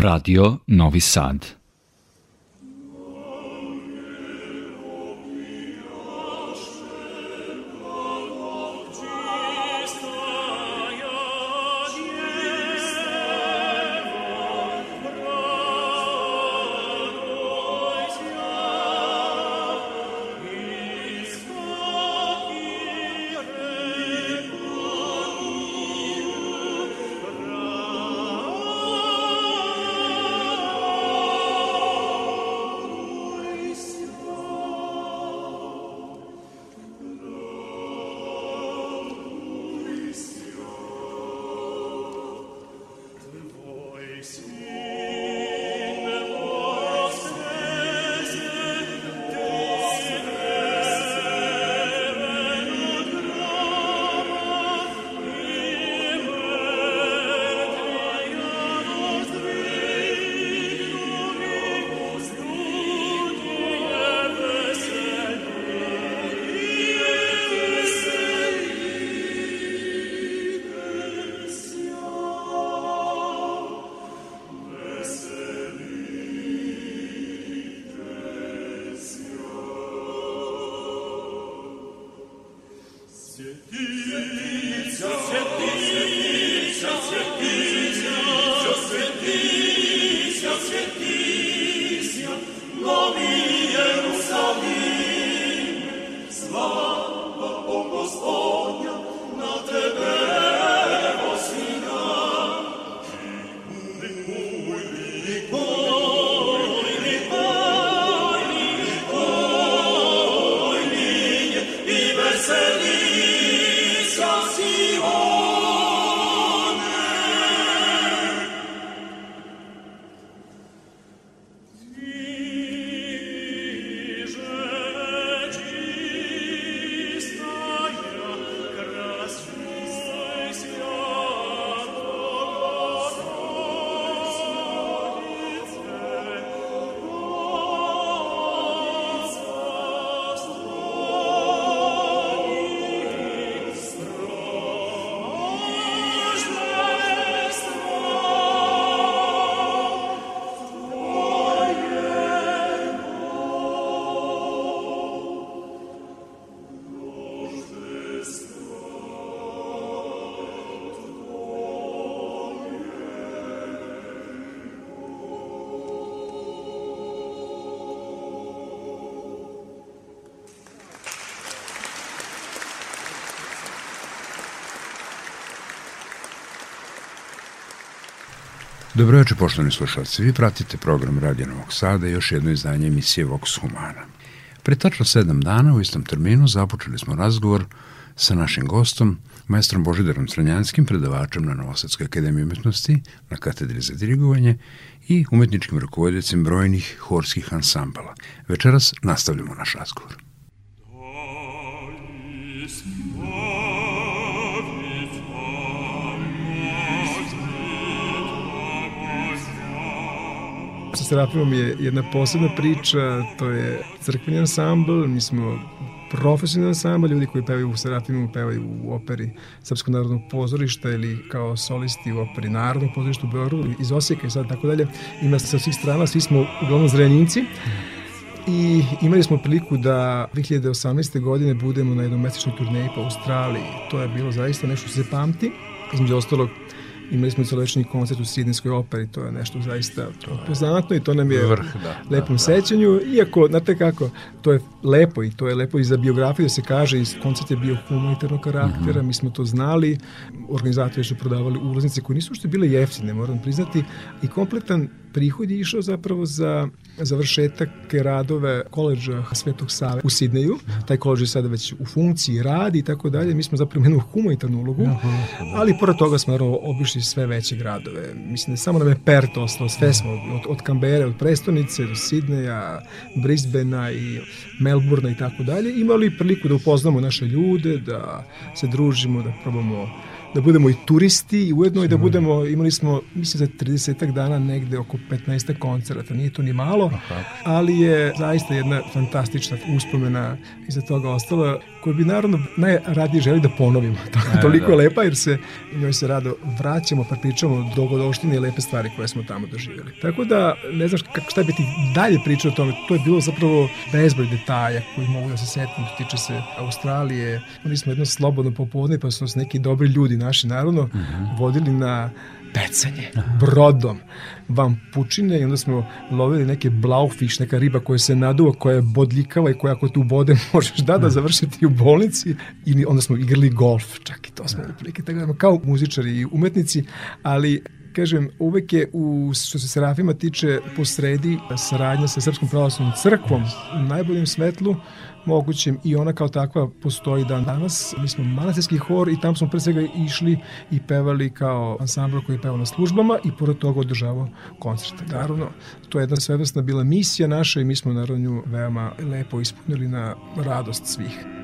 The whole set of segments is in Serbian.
Radio Novi Sad. Dobro večer, poštovani slušalci. Vi pratite program Radio Novog Sada i još jedno izdanje emisije Vox Humana. Pre tačno sedam dana u istom terminu započeli smo razgovor sa našim gostom, majstrom Božidarom Sranjanskim, predavačem na Novosadskoj akademiji umetnosti, na katedri za dirigovanje i umetničkim rukovodjacim brojnih horskih ansambala. Večeras nastavljamo naš razgovor. Serafimom je jedna posebna priča, to je crkveni ansambl, mi smo profesionalni ansambl, ljudi koji pevaju u Serafimu pevaju u operi Srpskog narodnog pozorišta ili kao solisti u operi Narodnog pozorišta u Beogradu, iz Osijeka i sad tako dalje. Ima sa svih strana, svi smo uglavnom zrenjinci i imali smo priliku da 2018. godine budemo na jednom mesečnoj turneji po Australiji. To je bilo zaista nešto što se pamti. Između ostalog, Imali smo celovečni koncert u Sidnijskoj operi, to je nešto zaista poznatno i to nam je vrh, da, lepom da, sećanju, iako, znate kako, to je lepo i to je lepo i za biografiju da se kaže, i koncert je bio humanitarnog karaktera, mm -hmm. mi smo to znali, organizatori su prodavali ulaznice koje nisu što bile jeftine, moram priznati, i kompletan prihod je išao zapravo za završetak radove koleđa Svetog Save u Sidneju. Taj koleđ je sada već u funkciji, radi i tako dalje. Mi smo zapravo imali humanitarnu ulogu, ali pored toga smo naravno obišli sve veće gradove. Mislim da samo nam je Perth ostalo, sve smo od, od Kambere, od prestonice do Sidneja, Brisbanea i Melbourna i tako dalje. Imali priliku da upoznamo naše ljude, da se družimo, da probamo da budemo i turisti i ujedno i da budemo, imali smo, mislim za 30 dana negde oko 15 koncerata, nije to ni malo, ali je zaista jedna fantastična uspomena iza toga ostala koju bi naravno najradije želi da ponovimo. E, Toliko da. je lepa jer se njoj se rado vraćamo pa pričamo dogodoštine i lepe stvari koje smo tamo doživjeli. Tako da ne znaš kako šta bi ti dalje pričao o tome. To je bilo zapravo bezbroj detalja koji mogu da se setim. Tiče se Australije. Mi smo jedno slobodno popodne pa su nas neki dobri ljudi naši naravno uh mhm. -huh. vodili na pecanje, brodom. Vam pučine i onda smo lovili neke blaufiš, neka riba koja se naduva, koja je bodljikava i koja ako tu bode možeš da da završiti u bolnici. I onda smo igrali golf, čak i to smo uprilike, tako da kao muzičari i umetnici, ali kažem, uvek je u, što se Serafima tiče po sredi saradnja sa Srpskom pravoslavnom crkvom u najboljem svetlu mogućem i ona kao takva postoji dan danas. Mi smo manastirski hor i tam smo pre svega išli i pevali kao ansambl koji je pevao na službama i pored toga održavao koncerte. Naravno, to je jedna svevrsna bila misija naša i mi smo naravno nju veoma lepo ispunili na radost svih.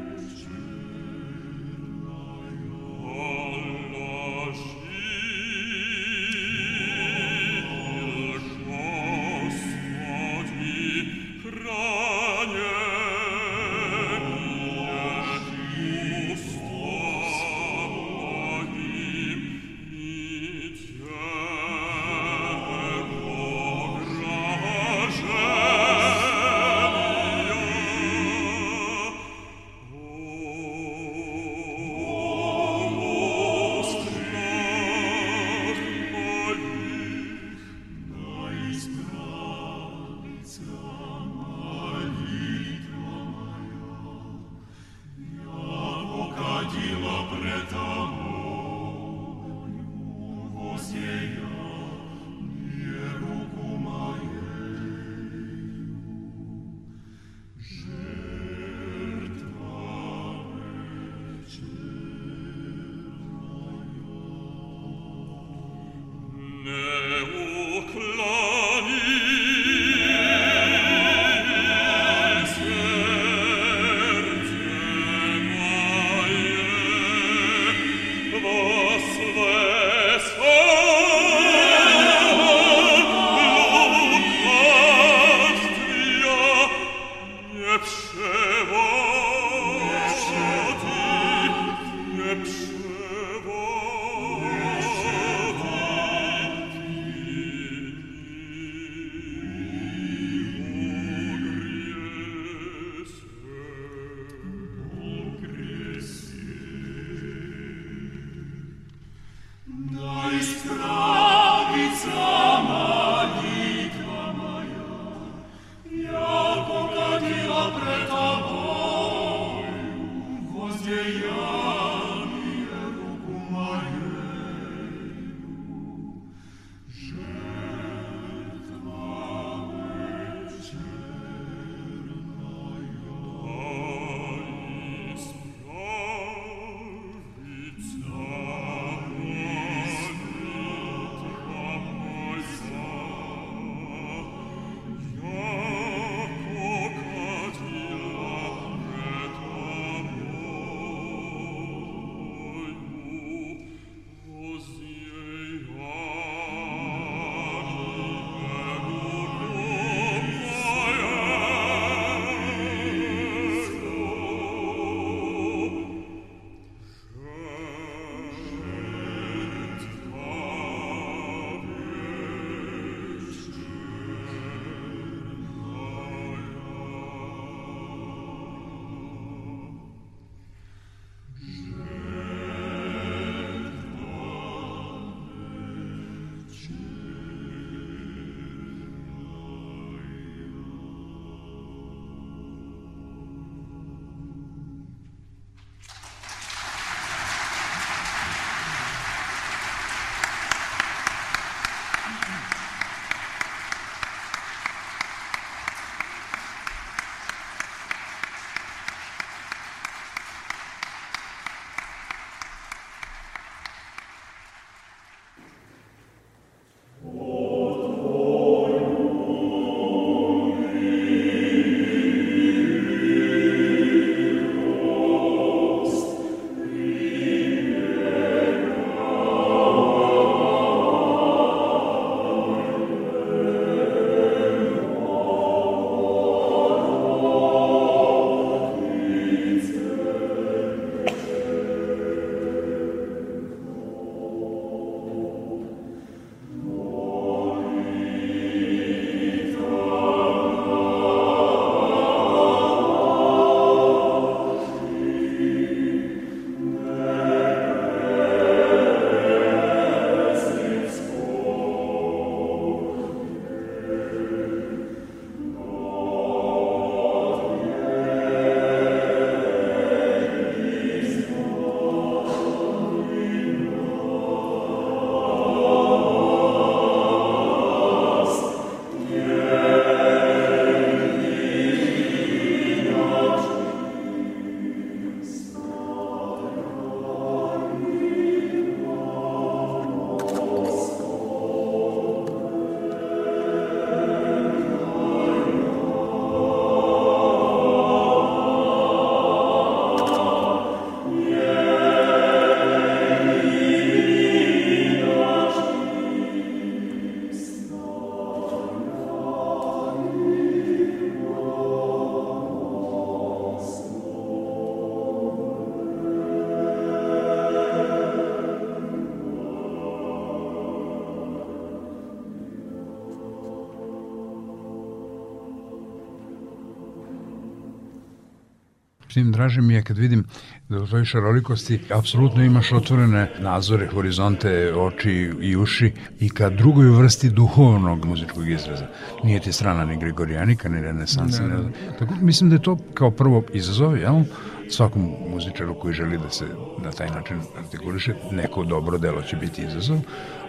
Tim draže mi je kad vidim da u toj šarolikosti apsolutno imaš otvorene nazore, horizonte, oči i uši i ka drugoj vrsti duhovnog muzičkog izraza. Nije ti strana ni Gregorijanika, ni renesansa. Ne, ne. Tako, mislim da je to kao prvo izazov, jel? Svakom muzičaru koji želi da se na taj način artikuliše, neko dobro delo će biti izazov,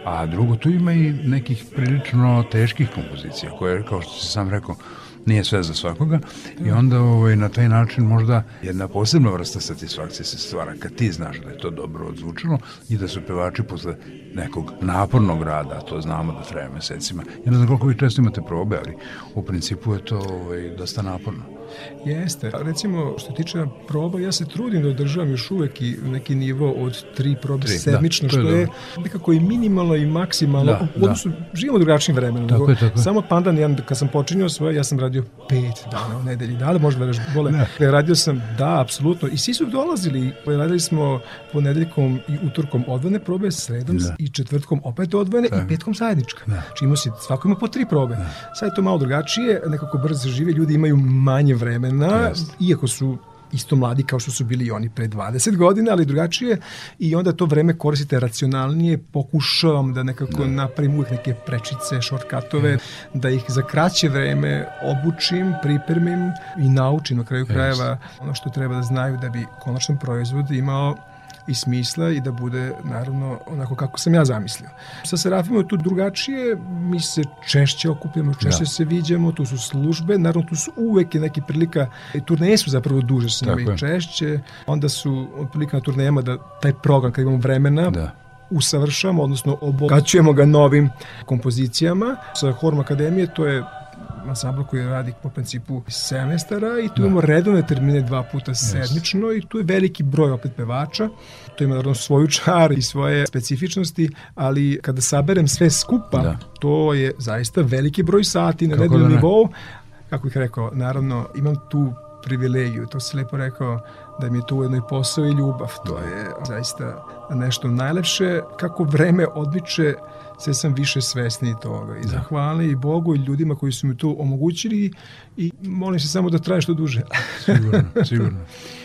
a drugo, tu ima i nekih prilično teških kompozicija, koje, kao što si sam rekao, nije sve za svakoga i onda ovaj, na taj način možda jedna posebna vrsta satisfakcije se stvara kad ti znaš da je to dobro odzvučilo i da su pevači posle nekog napornog rada, to znamo da traje mesecima. Ja ne znam koliko vi često imate probe, ali u principu je to ovaj, dosta naporno. Jeste. Recimo, što tiče proba, ja se trudim da održavam još uvek i neki nivo od tri probe tri, sedmično, da, što je, je nekako i minimalno i maksimalno. Da, u odnosu, da. živimo u drugačijim vremenom. Tako je, tako Samo pandan, ja, kad sam počinio svoje, ja sam radio pet dana u nedelji. Da, da možda veraš bole. Da. Radio sam, da, apsolutno. I svi su dolazili. Radili smo ponedeljkom i utorkom odvojene probe, sredom da. i četvrtkom opet odvojene da. i petkom zajednička. Da. Znači imao si, svako ima po tri probe. Da. Sad je to malo drugačije, nekako brzo žive, ljudi imaju manje vremena, yes. iako su isto mladi kao što su bili oni pre 20 godina, ali drugačije i onda to vreme koristite racionalnije, pokušavam da nekako da. napravim uvijek neke prečice, shortcutove, mm. da ih za kraće vreme obučim, pripremim i naučim na kraju yes. krajeva ono što treba da znaju da bi konačan proizvod imao i smisla i da bude naravno onako kako sam ja zamislio. Sa Serafimom je tu drugačije, mi se češće okupljamo, češće da. se viđamo, tu su službe, naravno tu su uvek neke prilika, i turneje su zapravo duže s njima i češće, onda su prilika na turnejama da taj program kad imamo vremena, da usavršamo, odnosno obogaćujemo ga novim kompozicijama. Sa Horm Akademije to je ansambl koji radi po principu semestara i tu da. imamo redovne termine dva puta sedmično i tu je veliki broj opet pevača. To ima naravno svoju čar i svoje specifičnosti, ali kada saberem sve skupa, da. to je zaista veliki broj sati na redovnom da nivou. Kako ih rekao, naravno imam tu privilegiju, to se lepo rekao, da mi je to ujedno i posao i ljubav. To je zaista nešto najlepše. Kako vreme odmiče, sve sam više svesni toga. I da. zahvali i Bogu i ljudima koji su mi to omogućili i molim se samo da traje što duže. sigurno, sigurno.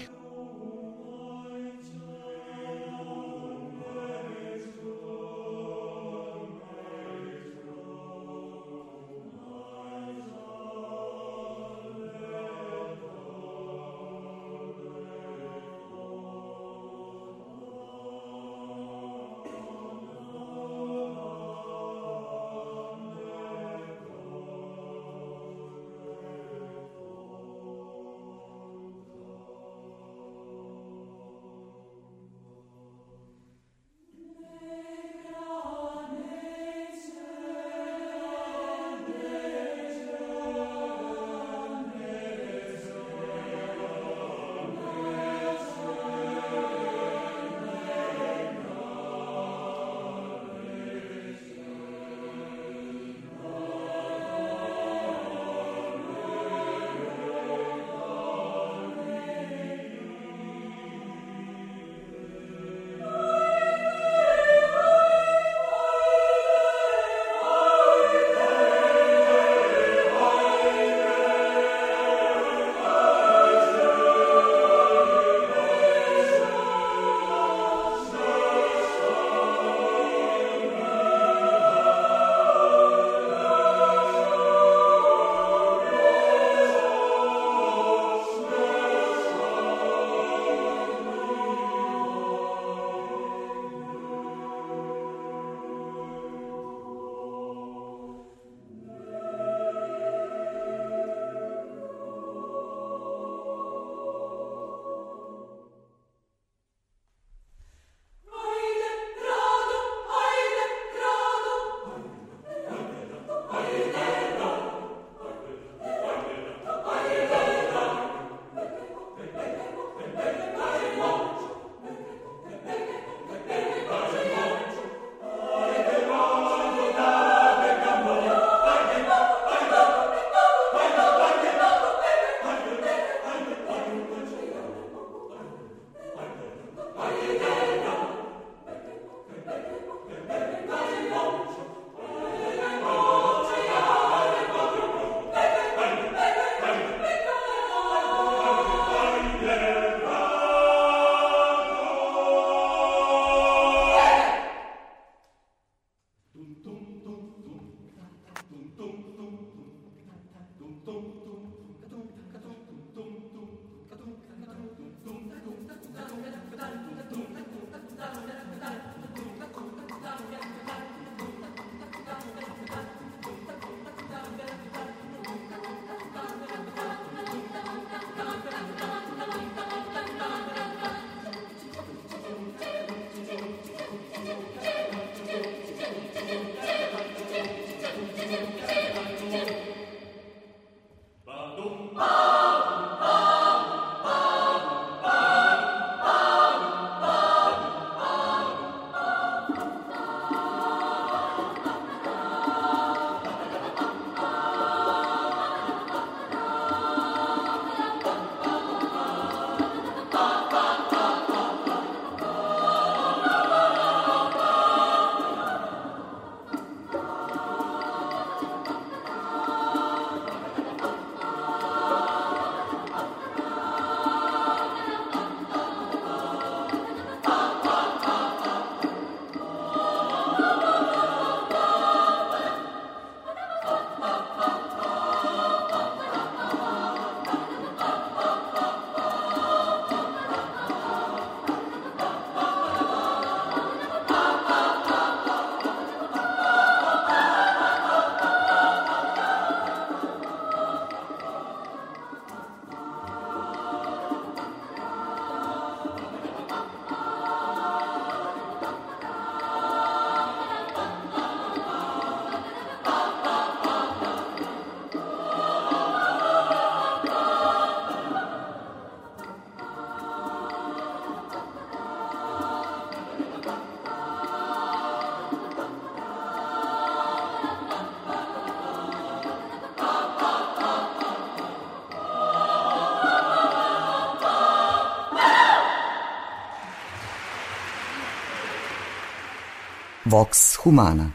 Vox Humana.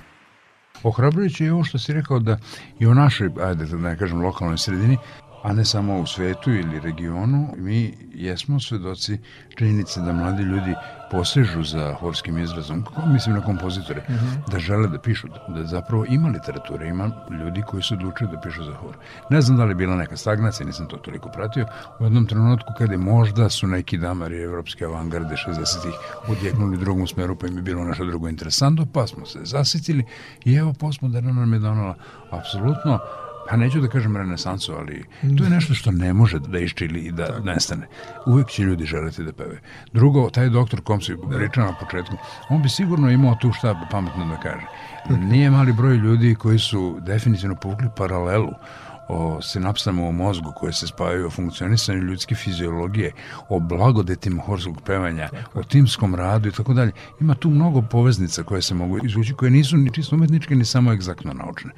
Ohrabrujuće je ovo što si rekao da i u našoj, ajde da ne kažem, lokalnoj sredini a ne samo u svetu ili regionu, mi jesmo svedoci činjenice da mladi ljudi posežu za horskim izrazom, mislim na kompozitore, mhm. -huh. da žele da pišu, da zapravo ima literature, ima ljudi koji su odlučili da pišu za hor. Ne znam da li je bila neka stagnacija, nisam to toliko pratio, u jednom trenutku kada možda su neki damari evropske avangarde 60-ih odjeknuli drugom smeru, pa im je bilo nešto drugo interesantno, pa smo se zasitili i evo postmoderna nam je donala apsolutno pa neću da kažem renesansu, ali to je nešto što ne može da iščili i da Tako. nestane. Uvijek će ljudi želeti da peve. Drugo, taj doktor kom si da. pričao na početku, on bi sigurno imao tu šta pametno da kaže. Nije mali broj ljudi koji su definitivno povukli paralelu o sinapsama u mozgu koje se spajaju o funkcionisanju ljudske fiziologije, o blagodetima horskog pevanja, o timskom radu i tako dalje. Ima tu mnogo poveznica koje se mogu izvući, koje nisu ni čisto umetničke, ni samo egzaktno naučne.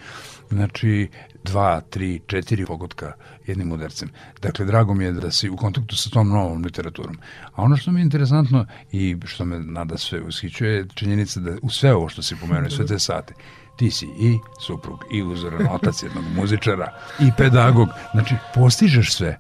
Znači, dva, tri, četiri pogotka jednim udarcem. Dakle, drago mi je da si u kontaktu sa tom novom literaturom. A ono što mi je interesantno i što me nada sve ushićuje je činjenica da u sve ovo što si pomenuo, sve te sate, ti si i suprug, i uzoran otac jednog muzičara, i pedagog. Znači, postižeš sve.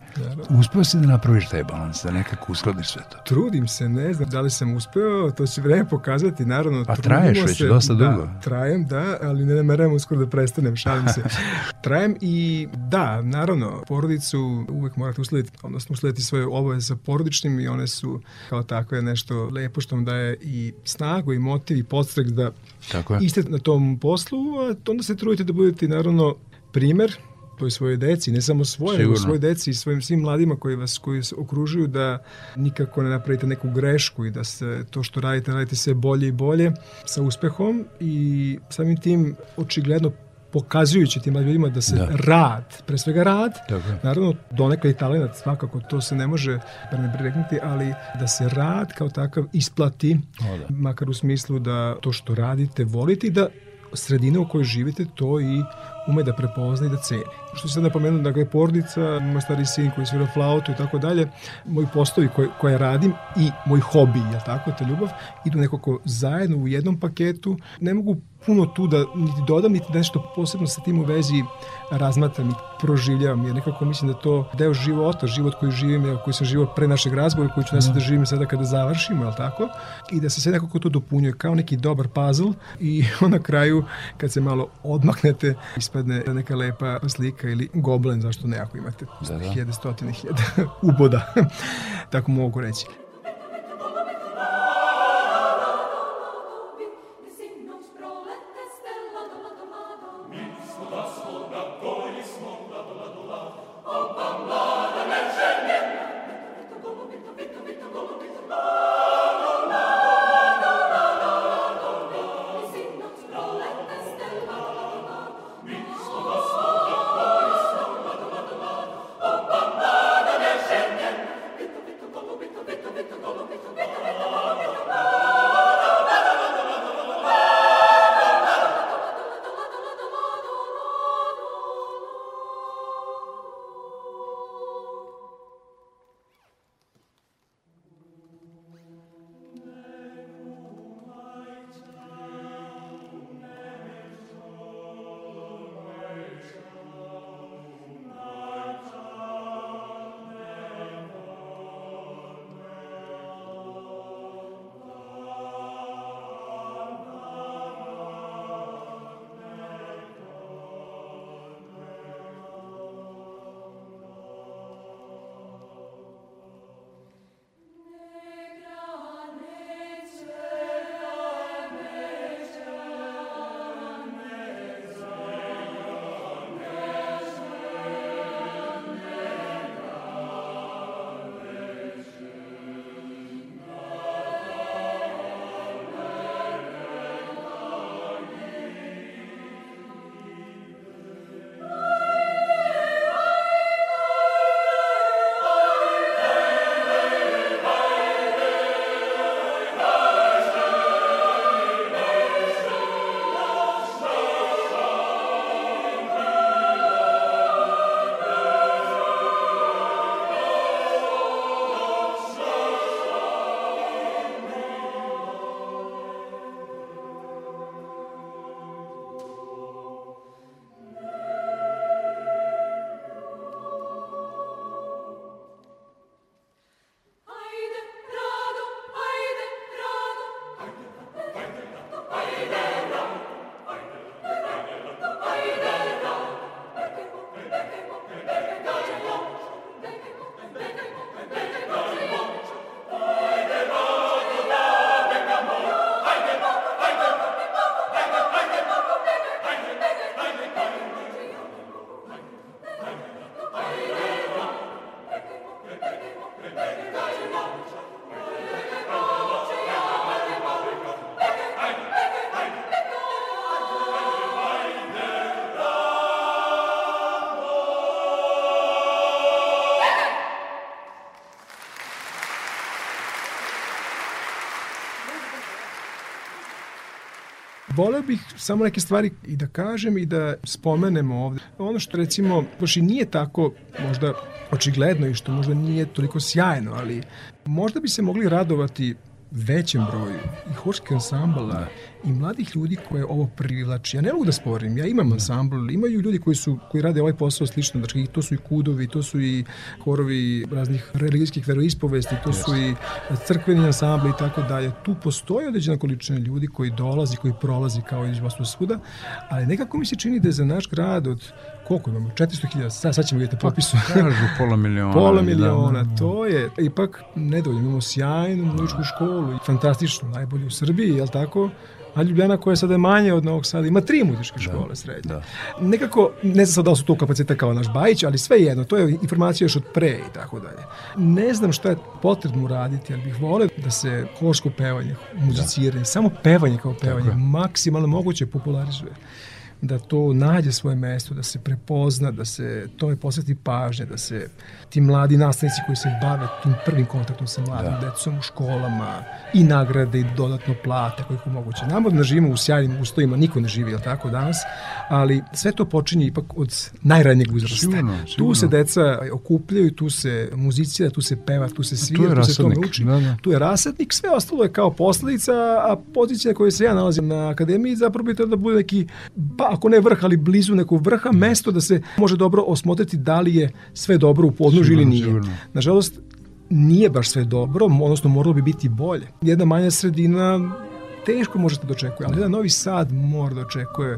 Uspeo si da napraviš taj balans, da nekako uskladiš sve to. Trudim se, ne znam da li sam uspeo, to će vreme pokazati, naravno. Pa traješ već se, dosta da, dugo. Trajem, da, ali ne nameram uskoro da prestanem, šalim se. trajem i da, naravno, porodicu uvek morate uslediti, odnosno uslediti svoje obaveze sa porodičnim i one su kao takve nešto lepo što vam daje i snagu i motiv i podstrek da Tako je. iste na tom poslu, a onda se trudite da budete naravno primer toj svojoj deci, ne samo svoje, nego svoje deci i svojim svim mladima koji vas koji se okružuju da nikako ne napravite neku grešku i da se to što radite, radite sve bolje i bolje sa uspehom i samim tim očigledno pokazujući tim ljudima da se da. rad, pre svega rad, Dobro. naravno donekle i talent, svakako to se ne može prenebregnuti, ali da se rad kao takav isplati, o, da. makar u smislu da to što radite volite i da sredina u kojoj živite to i ume da prepozna i da ceni. Što se sad napomenuo, dakle, porodica, moj stari sin koji svira flautu i tako dalje, moji poslovi koje, koje radim i moj hobi, je tako, ta ljubav, idu nekako zajedno u jednom paketu. Ne mogu puno tu da niti dodam, niti da nešto posebno sa tim u vezi razmatram i proživljavam, jer nekako mislim da to deo života, život koji živim, ja, koji sam živao pre našeg razgovora, koji ću nas da živim sada kada završimo, je tako? I da se sve nekako to dopunjuje kao neki dobar puzzle i na kraju, kad se malo odmaknete, ispadne neka lepa slika ili goblen, zašto ne, ako imate da, da. hiljade, stotine hiljada uboda, tako mogu reći. Voleo bih samo neke stvari i da kažem i da spomenemo ovde. Ono što recimo, baš i nije tako možda očigledno i što možda nije toliko sjajno, ali možda bi se mogli radovati većem broju i horskih ansambala da. I mladih ljudi koje ovo privlači. Ja ne mogu da sporim, ja imam ansambl, imaju ljudi koji su koji rade ovaj posao slično, znači to su i kudovi, to su i horovi raznih religijskih veroispovesti, to su i crkveni ansambli i tako dalje. Tu postoji određena količina ljudi koji dolazi, koji prolazi kao iz svuda, ali nekako mi se čini da je za naš grad od koliko imamo, 400.000, sad, sad ćemo vidjeti popisu. Pa, kažu pola miliona. pola miliona, da, da. to je ipak nedovoljno. Imamo sjajnu muzičku školu, fantastičnu, najbolju u Srbiji, je li tako? A Ljubljana koja je sada manje od Novog Sada ima tri muzičke da, škole da, srednje. Da. Nekako, ne znam sad da li su to kapacitete kao naš Bajić, ali sve jedno, to je informacija još od pre i tako dalje. Ne znam šta je potrebno uraditi, ali bih volio da se horsko pevanje, muziciranje, da. samo pevanje kao pevanje, maksimalno moguće popularizuje da to nađe svoje mesto, da se prepozna, da se tome posveti pažnje, da se ti mladi nastavnici koji se bave tim prvim kontaktom sa mladim da. decom u školama i nagrade i dodatno plate koliko moguće. Namo da živimo u sjajnim uslovima, niko ne živi, jel tako, danas, ali sve to počinje ipak od najranjeg uzrasta. Sigurno, sigurno. Tu se deca okupljaju, tu se muzicira, tu se peva, tu se svira, tu, tu se tome uči. Da, da. Tu je rasadnik, sve ostalo je kao posledica, a pozicija na kojoj se ja nalazim na akademiji zapravo bi to da bude neki, pa ako ne vrh, ali blizu nekog vrha, mesto da se može dobro osmotriti da li je sve dobro u podnožju ili nije. Sigurno. Nažalost, nije baš sve dobro, odnosno moralo bi biti bolje. Jedna manja sredina teško možete da očekuje, ali jedan Novi Sad mora da očekuje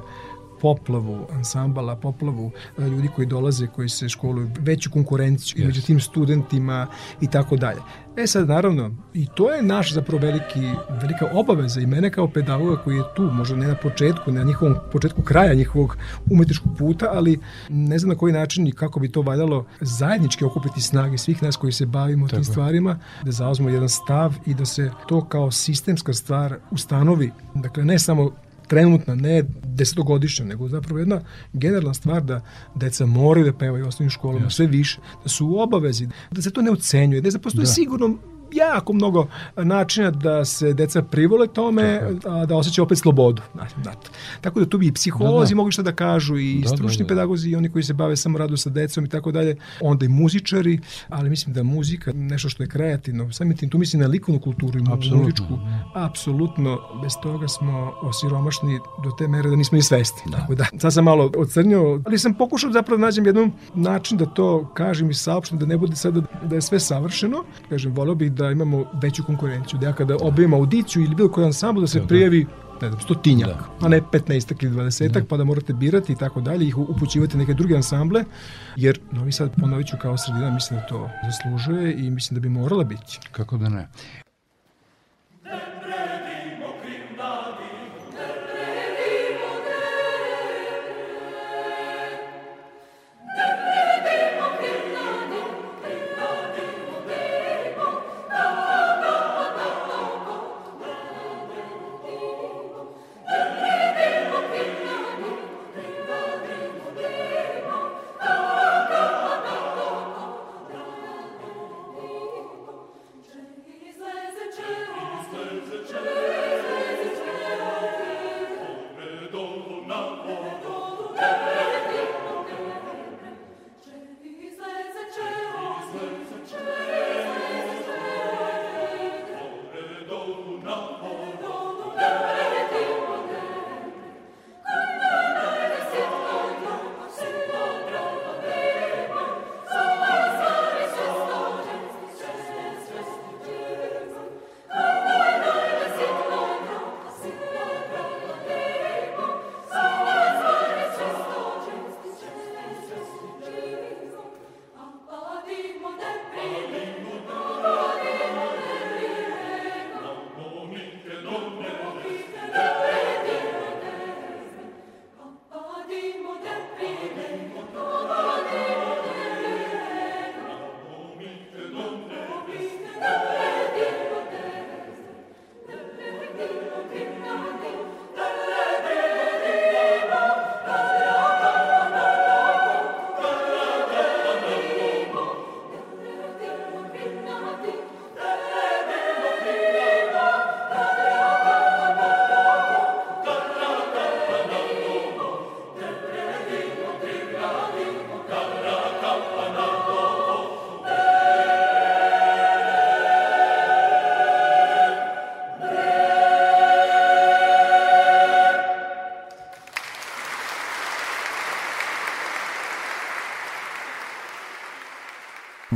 poplavu ansambala, poplavu e, ljudi koji dolaze, koji se školuju, veću konkurenciju yes. među tim studentima i tako dalje. E sad, naravno, i to je naš zapravo veliki, velika obaveza i mene kao pedagoga koji je tu, možda ne na početku, ne na njihovom početku kraja njihovog umetničkog puta, ali ne znam na koji način i kako bi to valjalo zajednički okupiti snage svih nas koji se bavimo Tako. tim stvarima, da zauzmo jedan stav i da se to kao sistemska stvar ustanovi. Dakle, ne samo trenutna, ne desetogodišnja, nego zapravo jedna generalna stvar da deca moraju da pevaju u osnovnim školama yes. sve više, da su u obavezi, da se to ne ocenjuje, da se postoji da. sigurno jako mnogo načina da se deca privole tome, a da osjećaju opet slobodu. Da. Tako da tu bi i psiholozi da, da. mogli šta da kažu i da, stručni da, da. pedagozi i oni koji se bave samo radu sa decom i tako dalje, onda i muzičari, ali mislim da muzika, nešto što je kreativno, samim tim tu mislim na likovnu kulturu i apsolutno. muzičku, apsolutno bez toga smo osiromašni do te mere da nismo ni svesti. Da. Tako da, sad sam malo ocrnio, ali sam pokušao zapravo da nađem jedan način da to kažem i saopštim, da ne bude sada da je sve savršeno. Kažem, volio bih da imamo veću konkurenciju, da ja kada objavim audiciju ili bilo koji ansambl da se prijavi ne znam, stotinjak, da. a ne 15 ili 20 da. pa da morate birati i tako dalje, ih upućivati neke druge ansamble, jer Novi Sad ponovit ću kao sredina, mislim da to zaslužuje i mislim da bi morala biti. Kako da ne?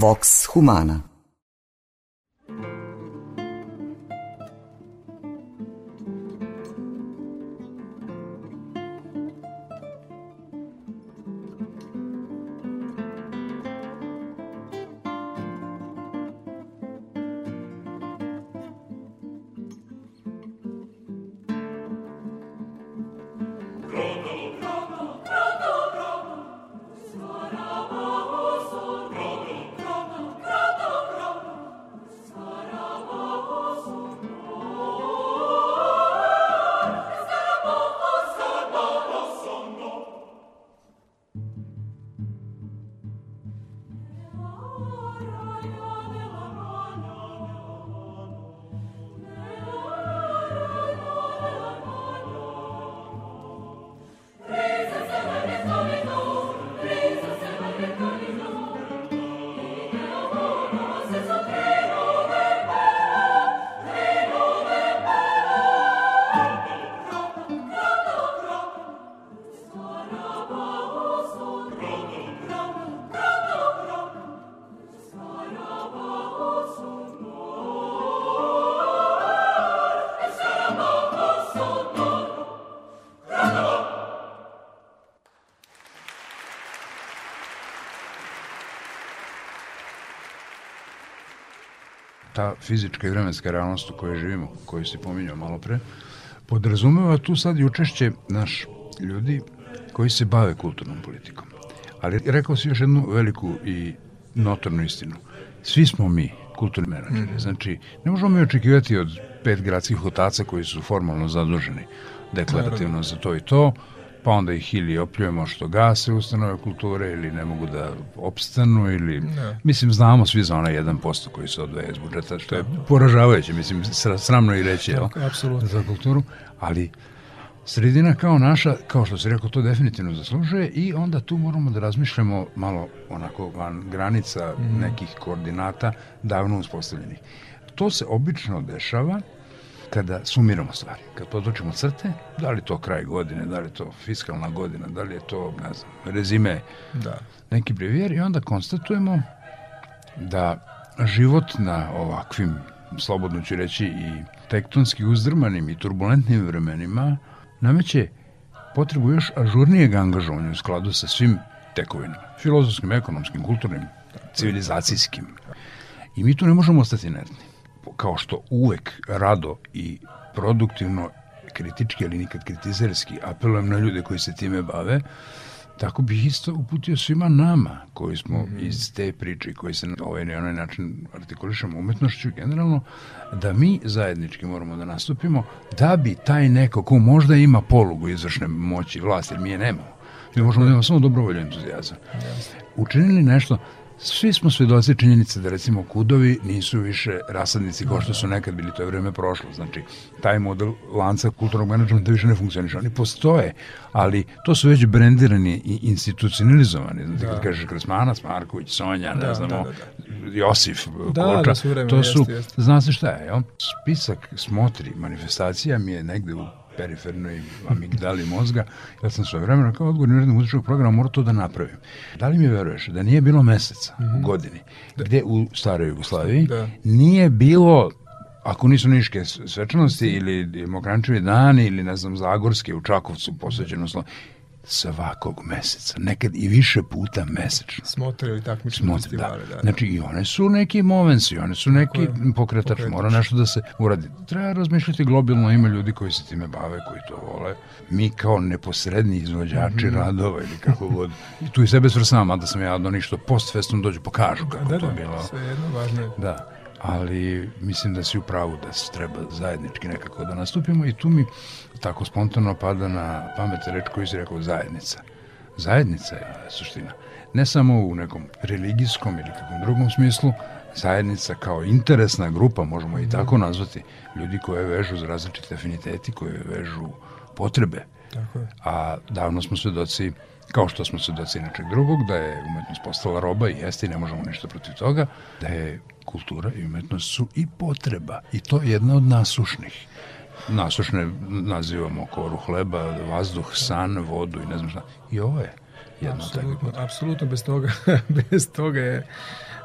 Vox Humana fizička i vremenska realnost u kojoj živimo, koju si pominjao malo pre, podrazumeva tu sad i učešće naš ljudi koji se bave kulturnom politikom. Ali rekao si još jednu veliku i notornu istinu. Svi smo mi kulturni menadžeri. Znači, ne možemo mi očekivati od pet gradskih otaca koji su formalno zaduženi deklarativno za to i to, pa onda ih ili opljujemo što gase ustanove kulture ili ne mogu da opstanu ili ne. mislim znamo svi za onaj 1% koji se odvaja iz budžeta što je poražavajuće mislim sramno i reći jel, za kulturu ali sredina kao naša kao što se rekao to definitivno zaslužuje i onda tu moramo da razmišljamo malo onako van granica mm. nekih koordinata davno uspostavljenih to se obično dešava kada sumiramo stvari, kad područimo crte, da li to kraj godine, da li to fiskalna godina, da li je to, ne znam, rezime, da. neki brevijer i onda konstatujemo da život na ovakvim, slobodno ću reći, i tektonski uzdrmanim i turbulentnim vremenima nameće potrebu još ažurnijeg angažovanja u skladu sa svim tekovinama, filozofskim, ekonomskim, kulturnim, civilizacijskim. I mi tu ne možemo ostati inertni kao što uvek rado i produktivno kritički, ali nikad kritizerski, apelujem na ljude koji se time bave, tako bih isto uputio svima nama koji smo mm -hmm. iz te priče koji se na ovaj ili onaj način artikulišemo umetnošću generalno, da mi zajednički moramo da nastupimo da bi taj neko ko možda ima polugu izvršne moći vlasti, jer mi je nemamo, mi možemo da imamo samo dobrovolju entuzijazam, učinili nešto Svi smo svedoci činjenice da recimo kudovi nisu više rasadnici kao što su nekad bili, to je vreme prošlo. Znači, taj model lanca kulturnog menadžmenta više ne funkcioniše. Oni postoje, ali to su već brendirani i institucionalizovani. Znači, da. kad kažeš Kresmanac, Marković, Sonja, ne da, znamo, da, da, da. Josif, da, Koča, da, su vreme, to su, jest, jest. zna se šta je, jel? Spisak smotri manifestacija mi je negde u perifernoj amigdali mozga, ja sam svoje vremena kao odgovorni urednik muzičkog programa morao to da napravim. Da li mi veruješ da nije bilo meseca mm -hmm. u godini da. gde u staroj Jugoslaviji da. nije bilo ako nisu niške svečanosti ili Mokrančevi dani ili ne znam Zagorske u Čakovcu posveđeno slovo, svakog meseca, nekad i više puta mesečno. Smotre ili takmične festivale. Da. da. Znači i one su neki momenci, one su neki pokretač, pokretač, mora nešto da se uradi. Treba razmišljati globalno, ima ljudi koji se time bave, koji to vole. Mi kao neposredni izvođači mm -hmm. radova ili kako god. I tu i sebe svrsavam, a da sam ja do ništo post festom dođu pokažu kako da, to da, bilo. Sve jedno važno je. Da ali mislim da si u pravu da se treba zajednički nekako da nastupimo i tu mi tako spontano pada na pamet reč koju si rekao zajednica. Zajednica je suština. Ne samo u nekom religijskom ili kakvom drugom smislu, zajednica kao interesna grupa, možemo i tako nazvati, ljudi koje vežu za različite afiniteti, koje vežu potrebe. Tako je. A davno smo svedoci kao što smo svedoci nečeg drugog, da je umetnost postala roba i jeste i ne možemo ništa protiv toga, da je kultura i umetnost su i potreba i to je jedna od nasušnih. Nasušne nazivamo koru hleba, vazduh, san, vodu i ne znam šta. I ovo je jedna apsolutno, apsolutno bez toga, bez toga je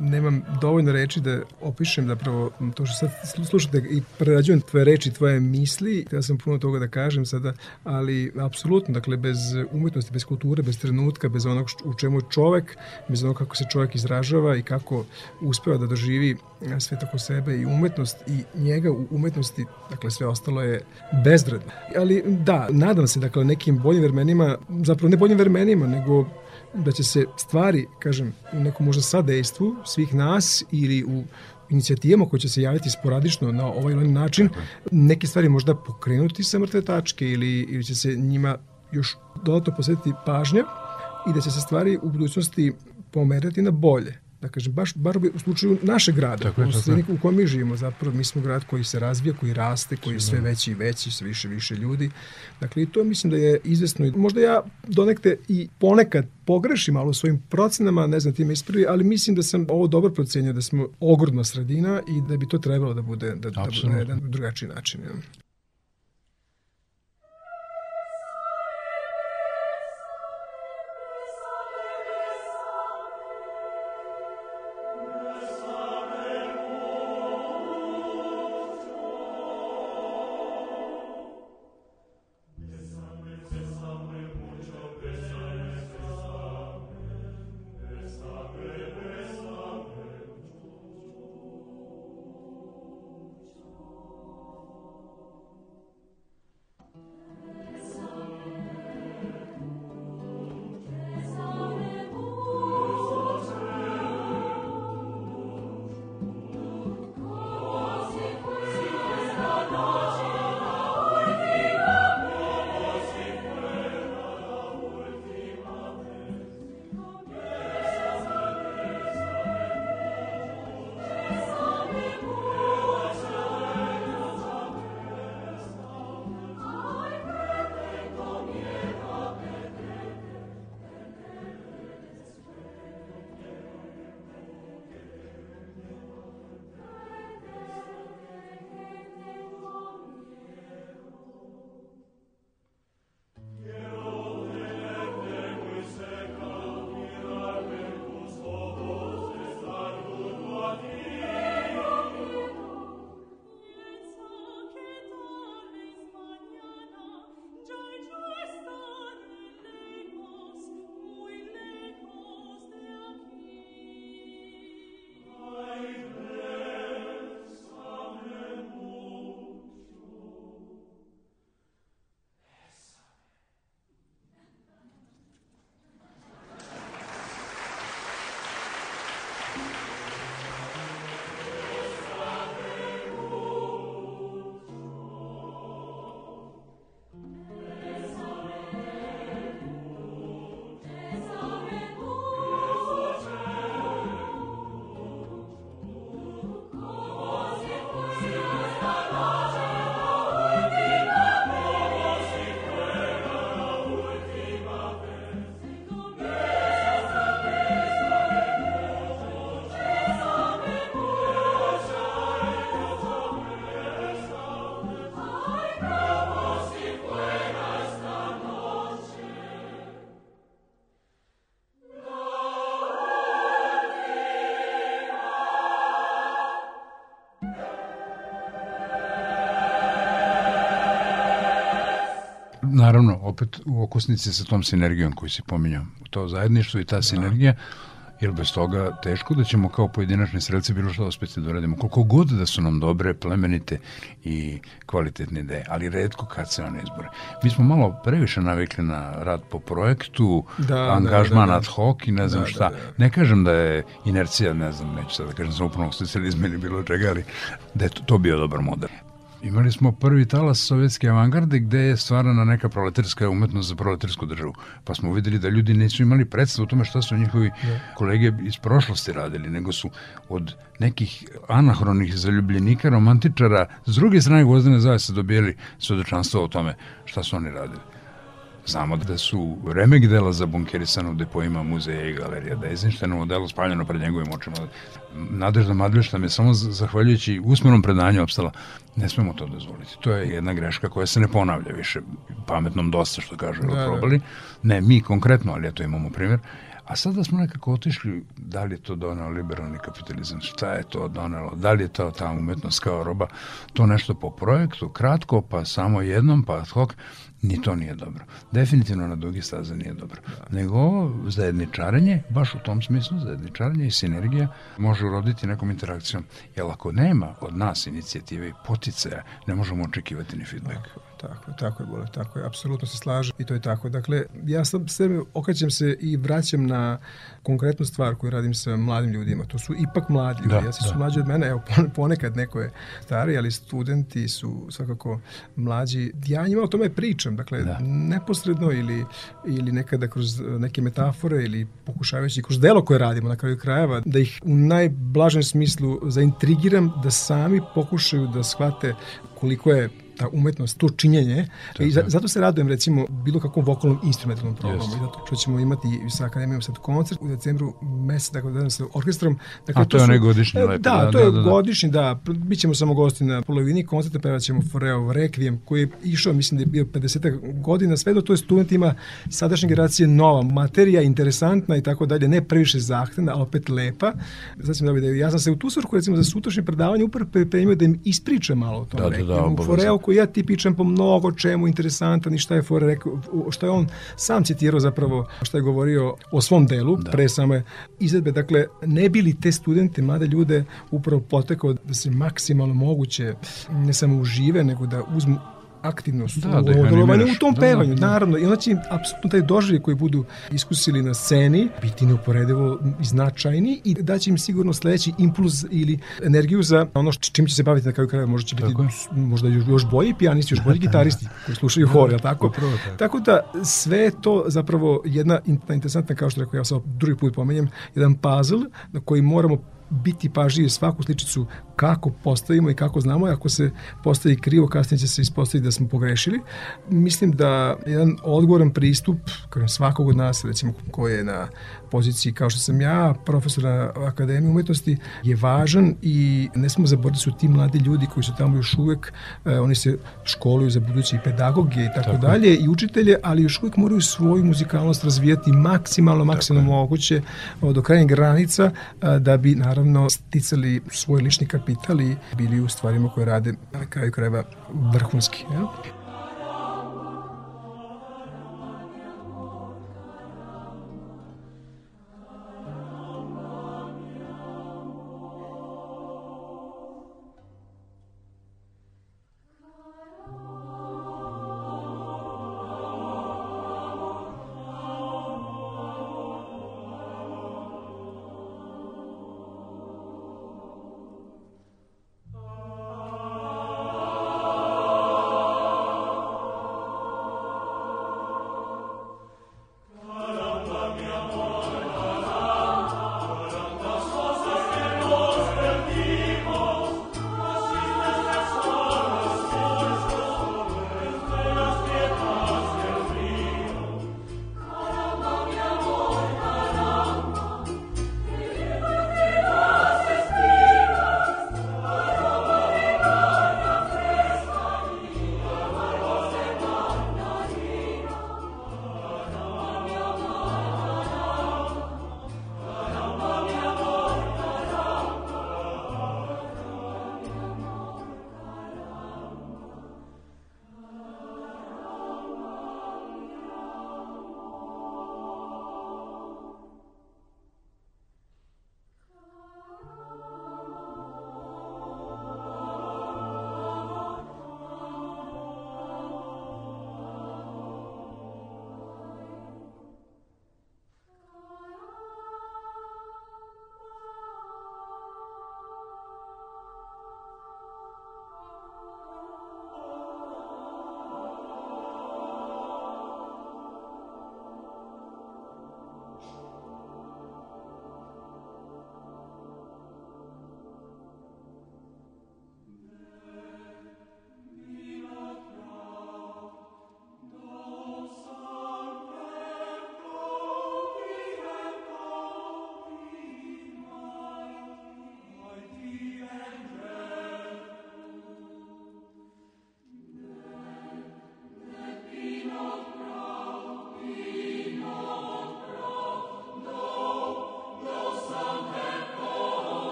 nemam dovoljno reči da opišem zapravo to što sad slušate i prerađujem tvoje reči, tvoje misli, ja sam puno toga da kažem sada, ali apsolutno, dakle, bez umetnosti, bez kulture, bez trenutka, bez onog u čemu je čovek, bez onog kako se čovek izražava i kako uspeva da doživi sve tako sebe i umetnost i njega u umetnosti, dakle sve ostalo je bezvredno. Ali da, nadam se, dakle, nekim boljim vremenima, zapravo ne boljim vremenima, nego da će se stvari, kažem, u nekom možda sadejstvu svih nas ili u inicijativama koje će se javiti sporadično na ovaj ili način, neke stvari možda pokrenuti sa mrtve tačke ili, ili će se njima još dodatno posvetiti pažnja i da će se stvari u budućnosti pomerati na bolje da kažem, baš bar u slučaju našeg grada, tako je, tako je. u kojem mi živimo, zapravo mi smo grad koji se razvija, koji raste, koji je sve veći i veći, sve više više ljudi. Dakle, i to mislim da je izvesno. Možda ja donekte i ponekad pogrešim malo svojim procenama, ne znam ti me ispravi, ali mislim da sam ovo dobro procenio, da smo ogrodna sredina i da bi to trebalo da bude, da, da bude na jedan drugačiji način. Ja. Naravno, opet u okusnici sa tom sinergijom koju si pominjao. To zajedništvo i ta da. sinergija, jer bez toga teško da ćemo kao pojedinačni strelci bilo što uspeti da uradimo. Koliko god da su nam dobre, plemenite i kvalitetne ideje, ali redko kad se one izbore. Mi smo malo previše navikli na rad po projektu, da, da angažman da, da, ad hoc i ne znam da, šta. Da, da. Ne kažem da je inercija, ne znam, neću sad da kažem sa upravnog socijalizma ili bilo čega, ali da je to, to bio dobar model. Imali smo prvi talas sovjetske avangarde gde je stvarana neka proletarska umetnost za proletarsku državu. Pa smo videli da ljudi nisu imali predstav o tome šta su njihovi ne. kolege iz prošlosti radili, nego su od nekih anahronih zaljubljenika, romantičara, s druge strane Gvozdene zavese dobijeli svedočanstvo o tome šta su oni radili. Znamo da su remek dela za bunkerisano u depoima muzeja i galerija, da je Eisensteinovo delo spaljeno pred njegovim očima. Nadežda Madlješta je samo zahvaljujući usmenom predanju opstala. Ne smemo to dozvoliti. To je jedna greška koja se ne ponavlja više. Pametnom dosta, što kažu, da, da. probali. Ne mi konkretno, ali eto imamo primjer A sada smo nekako otišli, da li je to donao liberalni kapitalizam, šta je to donelo, da li je to ta umetnost kao roba, to nešto po projektu, kratko, pa samo jednom, pa ad hoc, ni to nije dobro. Definitivno na dugi staze nije dobro. Da. Nego ovo zajedničarenje, baš u tom smislu, zajedničarenje i sinergija može uroditi nekom interakcijom. Jer ako nema od nas inicijative i poticaja, ne možemo očekivati ni feedback. Tako je, tako je, bole, tako je, apsolutno se slaže i to je tako. Dakle, ja sam sebe okrećem se i vraćam na konkretnu stvar koju radim sa mladim ljudima. To su ipak mladi ljudi, da, ja su da. mlađi od mene, evo ponekad neko je stari, ali studenti su svakako mlađi. Ja njima o tome pričam, dakle, da. neposredno ili, ili nekada kroz neke metafore ili pokušavajući kroz delo koje radimo na kraju krajeva, da ih u najblažem smislu zaintrigiram da sami pokušaju da shvate koliko je ta umetnost, to činjenje. I za, zato se radujem recimo bilo kakvom vokalnom instrumentalnom programu. Yes. I zato što ćemo imati sa akademijom sad koncert u decembru mesec, dakle da sa orkestrom. Dakle, A to, to je onaj godišnji lepo. Da, da, to je da, da, da. godišnji, da. Bićemo samo gosti na polovini koncerta, pevat ćemo Foreo Requiem, koji je išao, mislim da je bio 50 godina, sve do to je studentima sadašnje generacije nova materija, interesantna i tako dalje, ne previše zahtevna, ali opet lepa. Sad sam da ja sam se u tu svrhu, recimo, za sutrašnje predavanje upravo pripremio da im ispričam malo o tom da, da, da, Foreo koji ja tipičan po mnogo čemu interesantan i šta je Fore rekao, što je on sam citirao zapravo, šta je govorio o svom delu, da. pre same izvedbe. Dakle, ne bili te studente, mlade ljude upravo potekao da se maksimalno moguće ne samo užive, nego da uzmu aktivno su da, da u tom da, pevanju, da, naravno. I onda će apsolutno taj doživlje koji budu iskusili na sceni biti neuporedivo značajni i da će im sigurno sledeći impuls ili energiju za ono čim će se baviti na kraju kraja. Možda će biti tako možda još, još bolji pijanisti, još bolji gitaristi koji slušaju hor, je tako? Upravo, tako? tako da sve to zapravo jedna interesantna, kao što rekao ja sad drugi put pomenjem, jedan puzzle na koji moramo biti pažljivi svaku sličicu kako postavimo i kako znamo, ako se postavi krivo, kasnije će se ispostaviti da smo pogrešili. Mislim da jedan odgovoran pristup, kao svakog od nas, recimo ko je na poziciji kao što sam ja, profesor na Akademiji umetnosti, je važan i ne smo zaboraviti su ti mladi ljudi koji su tamo još uvek, eh, oni se školuju za budući pedagoge i tako, tako dalje i učitelje, ali još uvek moraju svoju muzikalnost razvijati maksimalno, maksimalno moguće do krajnjeg granica da bi naravno sticali svoj lični kapital i bili u stvarima koje rade na kraju krajeva vrhunski. Ja?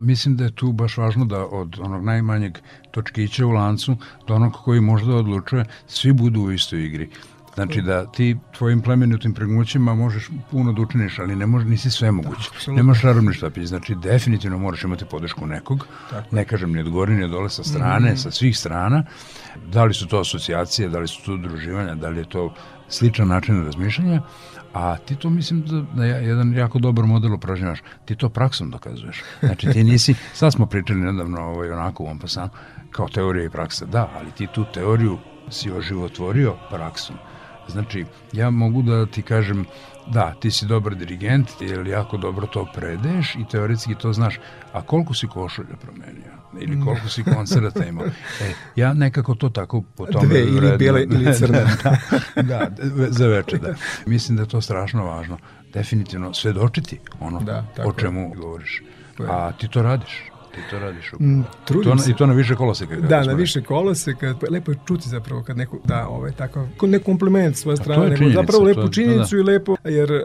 Mislim da je tu baš važno da od onog najmanjeg točkića u lancu do onog koji možda odlučuje, svi budu u istoj igri. Znači da ti tvojim plemenitim pregnućima možeš puno da učiniš, ali ne može, nisi sve moguće. Da, Nemaš čarobni štapić, znači definitivno moraš imati podršku nekog, Tako. ne kažem ni od gore ni od dole sa strane, mm -hmm. sa svih strana. Da li su to asocijacije, da li su to udruživanja, da li je to sličan način razmišljanja, a ti to mislim da, da je jedan jako dobar model upražnjavaš. Ti to praksom dokazuješ. Znači ti nisi, sad smo pričali nedavno ovaj, onako u Ompasanu, kao teorija i praksa. Da, ali ti tu teoriju si oživotvorio praksom. Znači, ja mogu da ti kažem, da, ti si dobar dirigent, jer jako dobro to predeš i teoretski to znaš, a koliko si košulja promenio? Ili koliko si koncerta imao? E, ja nekako to tako po tome... Dve, ili vredno, bijele ili crne. da, da, za veče, da. Mislim da je to strašno važno. Definitivno svedočiti ono da, o čemu govoriš. A ti to radiš ti to radiš upravo. Mm, trudim to, se. I to na više koloseka. Da, na više koloseka. Lepo je čuti zapravo kad neko da ovaj, tako, ne kompliment svoje strane, nego zapravo lepu to, činjenicu da, da. i lepo, jer uh,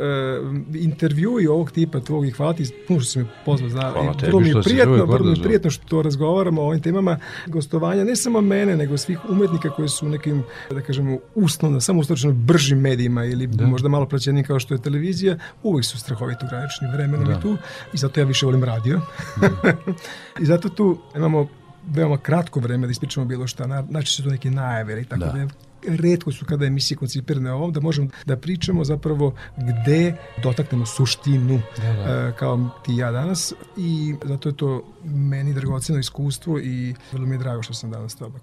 intervjui ovog tipa tvog i hvala ti, puno što si me pozvao, zna, hvala tebi vrlo mi je prijatno, vrlo mi je prijatno što razgovaramo o ovim temama gostovanja, ne samo mene, nego svih umetnika koji su u nekim, da kažemo, uslovno, samo ustočno bržim medijima ili da. možda malo praćenim kao što je televizija, uvek su strahovito granični vremenom da. i tu, i zato ja više volim radio. Da. I zato tu imamo veoma kratko vreme da ispričamo bilo šta, znači su to neke najave ili tako da. da redko su kada emisije koncipirane ovom, da možemo da pričamo zapravo gde dotaknemo suštinu da, da. Uh, kao ti i ja danas i zato je to meni dragoceno iskustvo i vrlo mi je drago što sam danas s tobom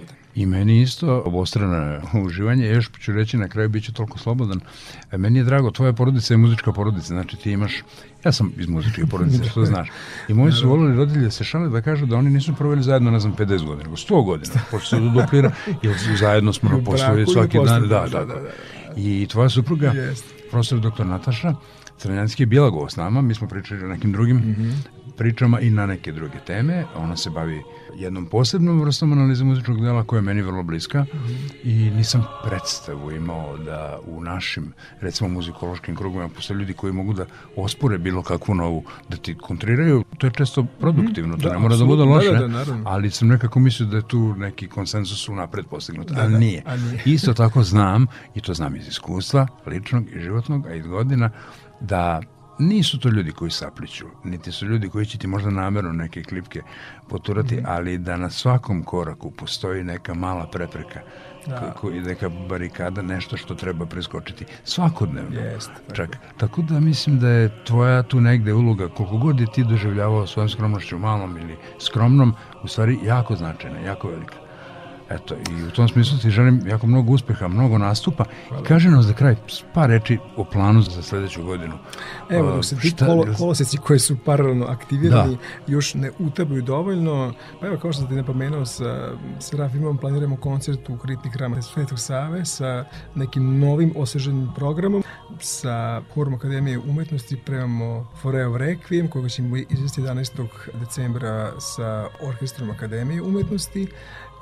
ovde. I meni isto obostrano uživanje, još ću reći na kraju bit ću toliko slobodan. E, meni je drago, tvoja porodica je muzička porodica, znači ti imaš, ja sam iz muzičke porodice, što znaš. I moji su volili roditelji da se šale da kažu da oni nisu proveli zajedno, ne znam, 50 godina, nego 100 godina, pošto se duplira, jer zajedno smo postoji svaki dan. Da, da, da, da. I tvoja supruga, profesor doktor Nataša, Crnjanski je bila gost s nama, mi smo pričali o nekim drugim mm -hmm pričama i na neke druge teme. Ona se bavi jednom posebnom vrstom analize muzičkog dela koja je meni vrlo bliska mm -hmm. i nisam predstavu imao da u našim, recimo muzikološkim krugovima postoje ljudi koji mogu da ospore bilo kakvu novu, da ti kontriraju. To je često produktivno, mm -hmm. to da, ne mora da bude loše, da, da, da, ali sam nekako mislio da je tu neki konsensus unapred postignut, da, ali da, nije. Nije. Isto tako znam, i to znam iz iskustva, ličnog i životnog, a i godina, da nisu to ljudi koji sapliću, niti su ljudi koji će ti možda namerno neke klipke poturati, mm. ali da na svakom koraku postoji neka mala prepreka da. i neka barikada, nešto što treba preskočiti svakodnevno. Jest, tako. Čak. Tako da mislim da je tvoja tu negde uloga, koliko god je ti doživljavao svojom skromnošću malom ili skromnom, u stvari jako značajna, jako velika. Eto, i u tom smislu ti želim jako mnogo uspeha, mnogo nastupa. Hvala. Kaže nas za kraj par reči o planu za sledeću godinu. Evo, dok se ti kolo, koloseci koji su paralelno aktivirani da. još ne utabuju dovoljno, pa evo, kao što sam ti napomenuo, sa Serafimom planiramo koncert u Kritni hrama Svetog Save sa nekim novim osveženim programom, sa Horom Akademije umetnosti premamo Foreo Requiem, koga ćemo izvesti 11. decembra sa Orkestrom Akademije umetnosti,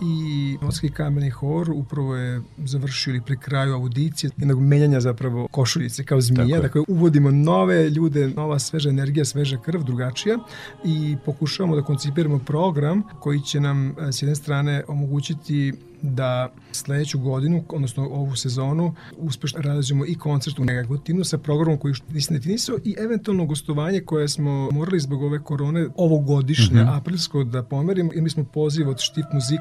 i Noski kameni hor upravo je završio ili pri kraju audicije jednog menjanja zapravo košuljice kao zmija, dakle uvodimo nove ljude, nova sveža energija, sveža krv, drugačija. I pokušavamo da koncipiramo program koji će nam eh, s jedne strane omogućiti da sledeću godinu, odnosno ovu sezonu, uspešno realizujemo i koncert u Negotinu sa programom koji nisam definisao i eventualno gostovanje koje smo morali zbog ove korone ovogodišnje, mm -hmm. aprilsko, da pomerimo. I mi smo poziv od Štif Muzik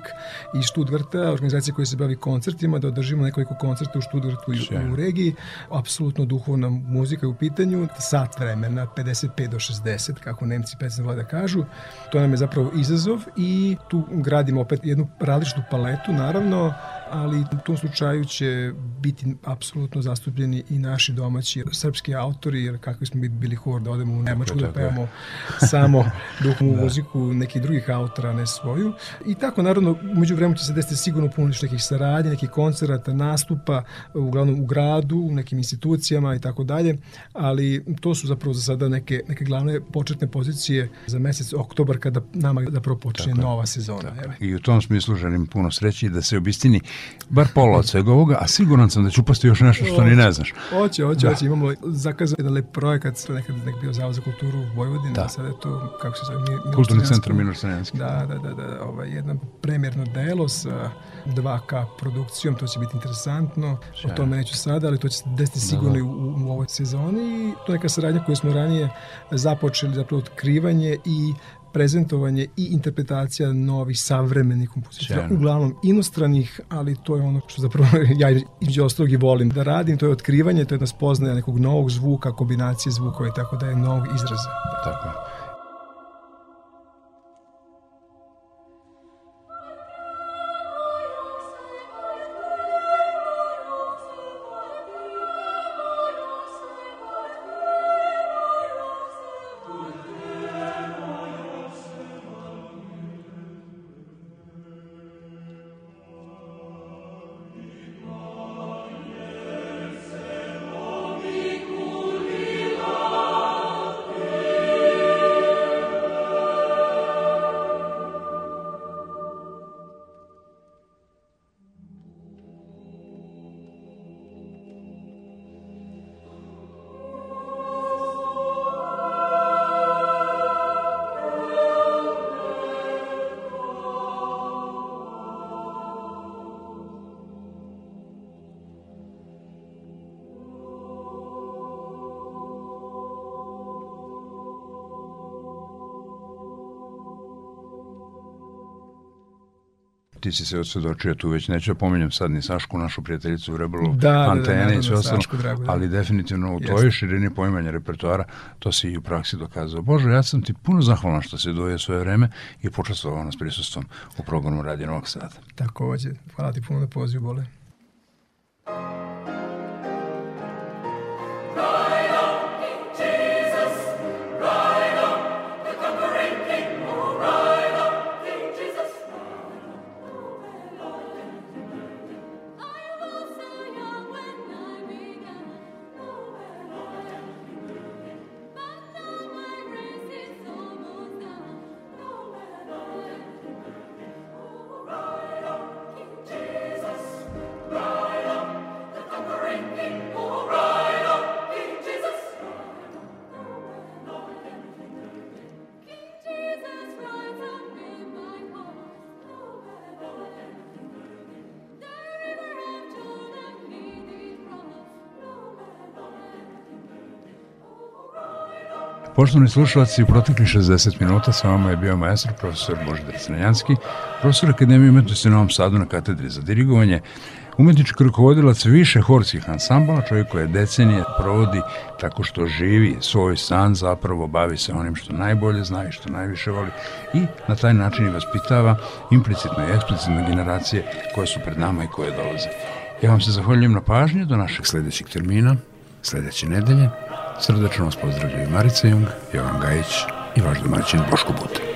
i Študvrta, organizacije koje se bavi koncertima, da održimo nekoliko koncerta u Študvrtu i u regiji. Apsolutno duhovna muzika je u pitanju, sat vremena, 55 do 60, kako Nemci pesne vole da kažu. To nam je zapravo izazov i tu gradimo opet jednu različitu paletu, na naravno, ali u tom slučaju će biti apsolutno zastupljeni i naši domaći srpski autori, jer kakvi smo bili hor da odemo u Nemačku da pevamo samo duhovnu da. muziku nekih drugih autora, ne svoju. I tako, naravno, među vremenu će se desiti sigurno puno nekih saradnje, nekih koncerata, nastupa, uglavnom u gradu, u nekim institucijama i tako dalje, ali to su zapravo za sada neke, neke glavne početne pozicije za mesec oktobar kada nama zapravo počne nova sezona. Tako. I u tom smislu želim puno sreće i da se obistini bar pola od svega ovoga, a siguran sam da ću upasti još nešto što ni ne znaš. Hoće, hoće, da. hoće. Imamo zakazan jedan lep projekat, nekad nek bio Zavod za kulturu u Vojvodini, da. sada je to, kako se zove, Milor Kulturni centar Milor Crnjanski. Da, da, da, da, ovaj, jedno premjerno delo sa 2K produkcijom, to će biti interesantno, Šaj. o tome neću sada, ali to će se desiti da, sigurno da, da. U, u ovoj sezoni i to je neka saradnja koju smo ranije započeli, zapravo otkrivanje i prezentovanje i interpretacija novih savremenih kompozitora, uglavnom inostranih, ali to je ono što zapravo ja između ostalog i volim da radim, to je otkrivanje, to je jedna spoznaja nekog novog zvuka, kombinacije zvukova i tako da je novog izraza. Tako je. Ti si se osvedočio tu već, neću da pominjem sad ni Sašku, našu prijateljicu u Rebelu, da, antene da, da, i sve ostalo, drago, da. ali definitivno u tvojoj širini poimanja repertoara to si i u praksi dokazao. Bože, ja sam ti puno zahvalan što si doje svoje vreme i počestovao nas prisustvom u programu Radio Novog Sada. Takođe, hvala ti puno na pozivu, Bole. Poštovni slušalci, u protekli 60 minuta sa vama je bio maestro profesor Božidar Crnjanski, profesor Akademije umetnosti u Novom Sadu na katedri za dirigovanje, umetnički rukovodilac više horskih ansambala, čovjek koji decenije provodi tako što živi svoj san, zapravo bavi se onim što najbolje zna i što najviše voli i na taj način i vaspitava implicitno i eksplicitno generacije koje su pred nama i koje dolaze. Ja vam se zahvaljujem na pažnju do našeg sledećeg termina, sledeće nedelje, Srdačno vas pozdravljaju Marica Jung, Jovan Gajić i vaš domaćin Boško Buta.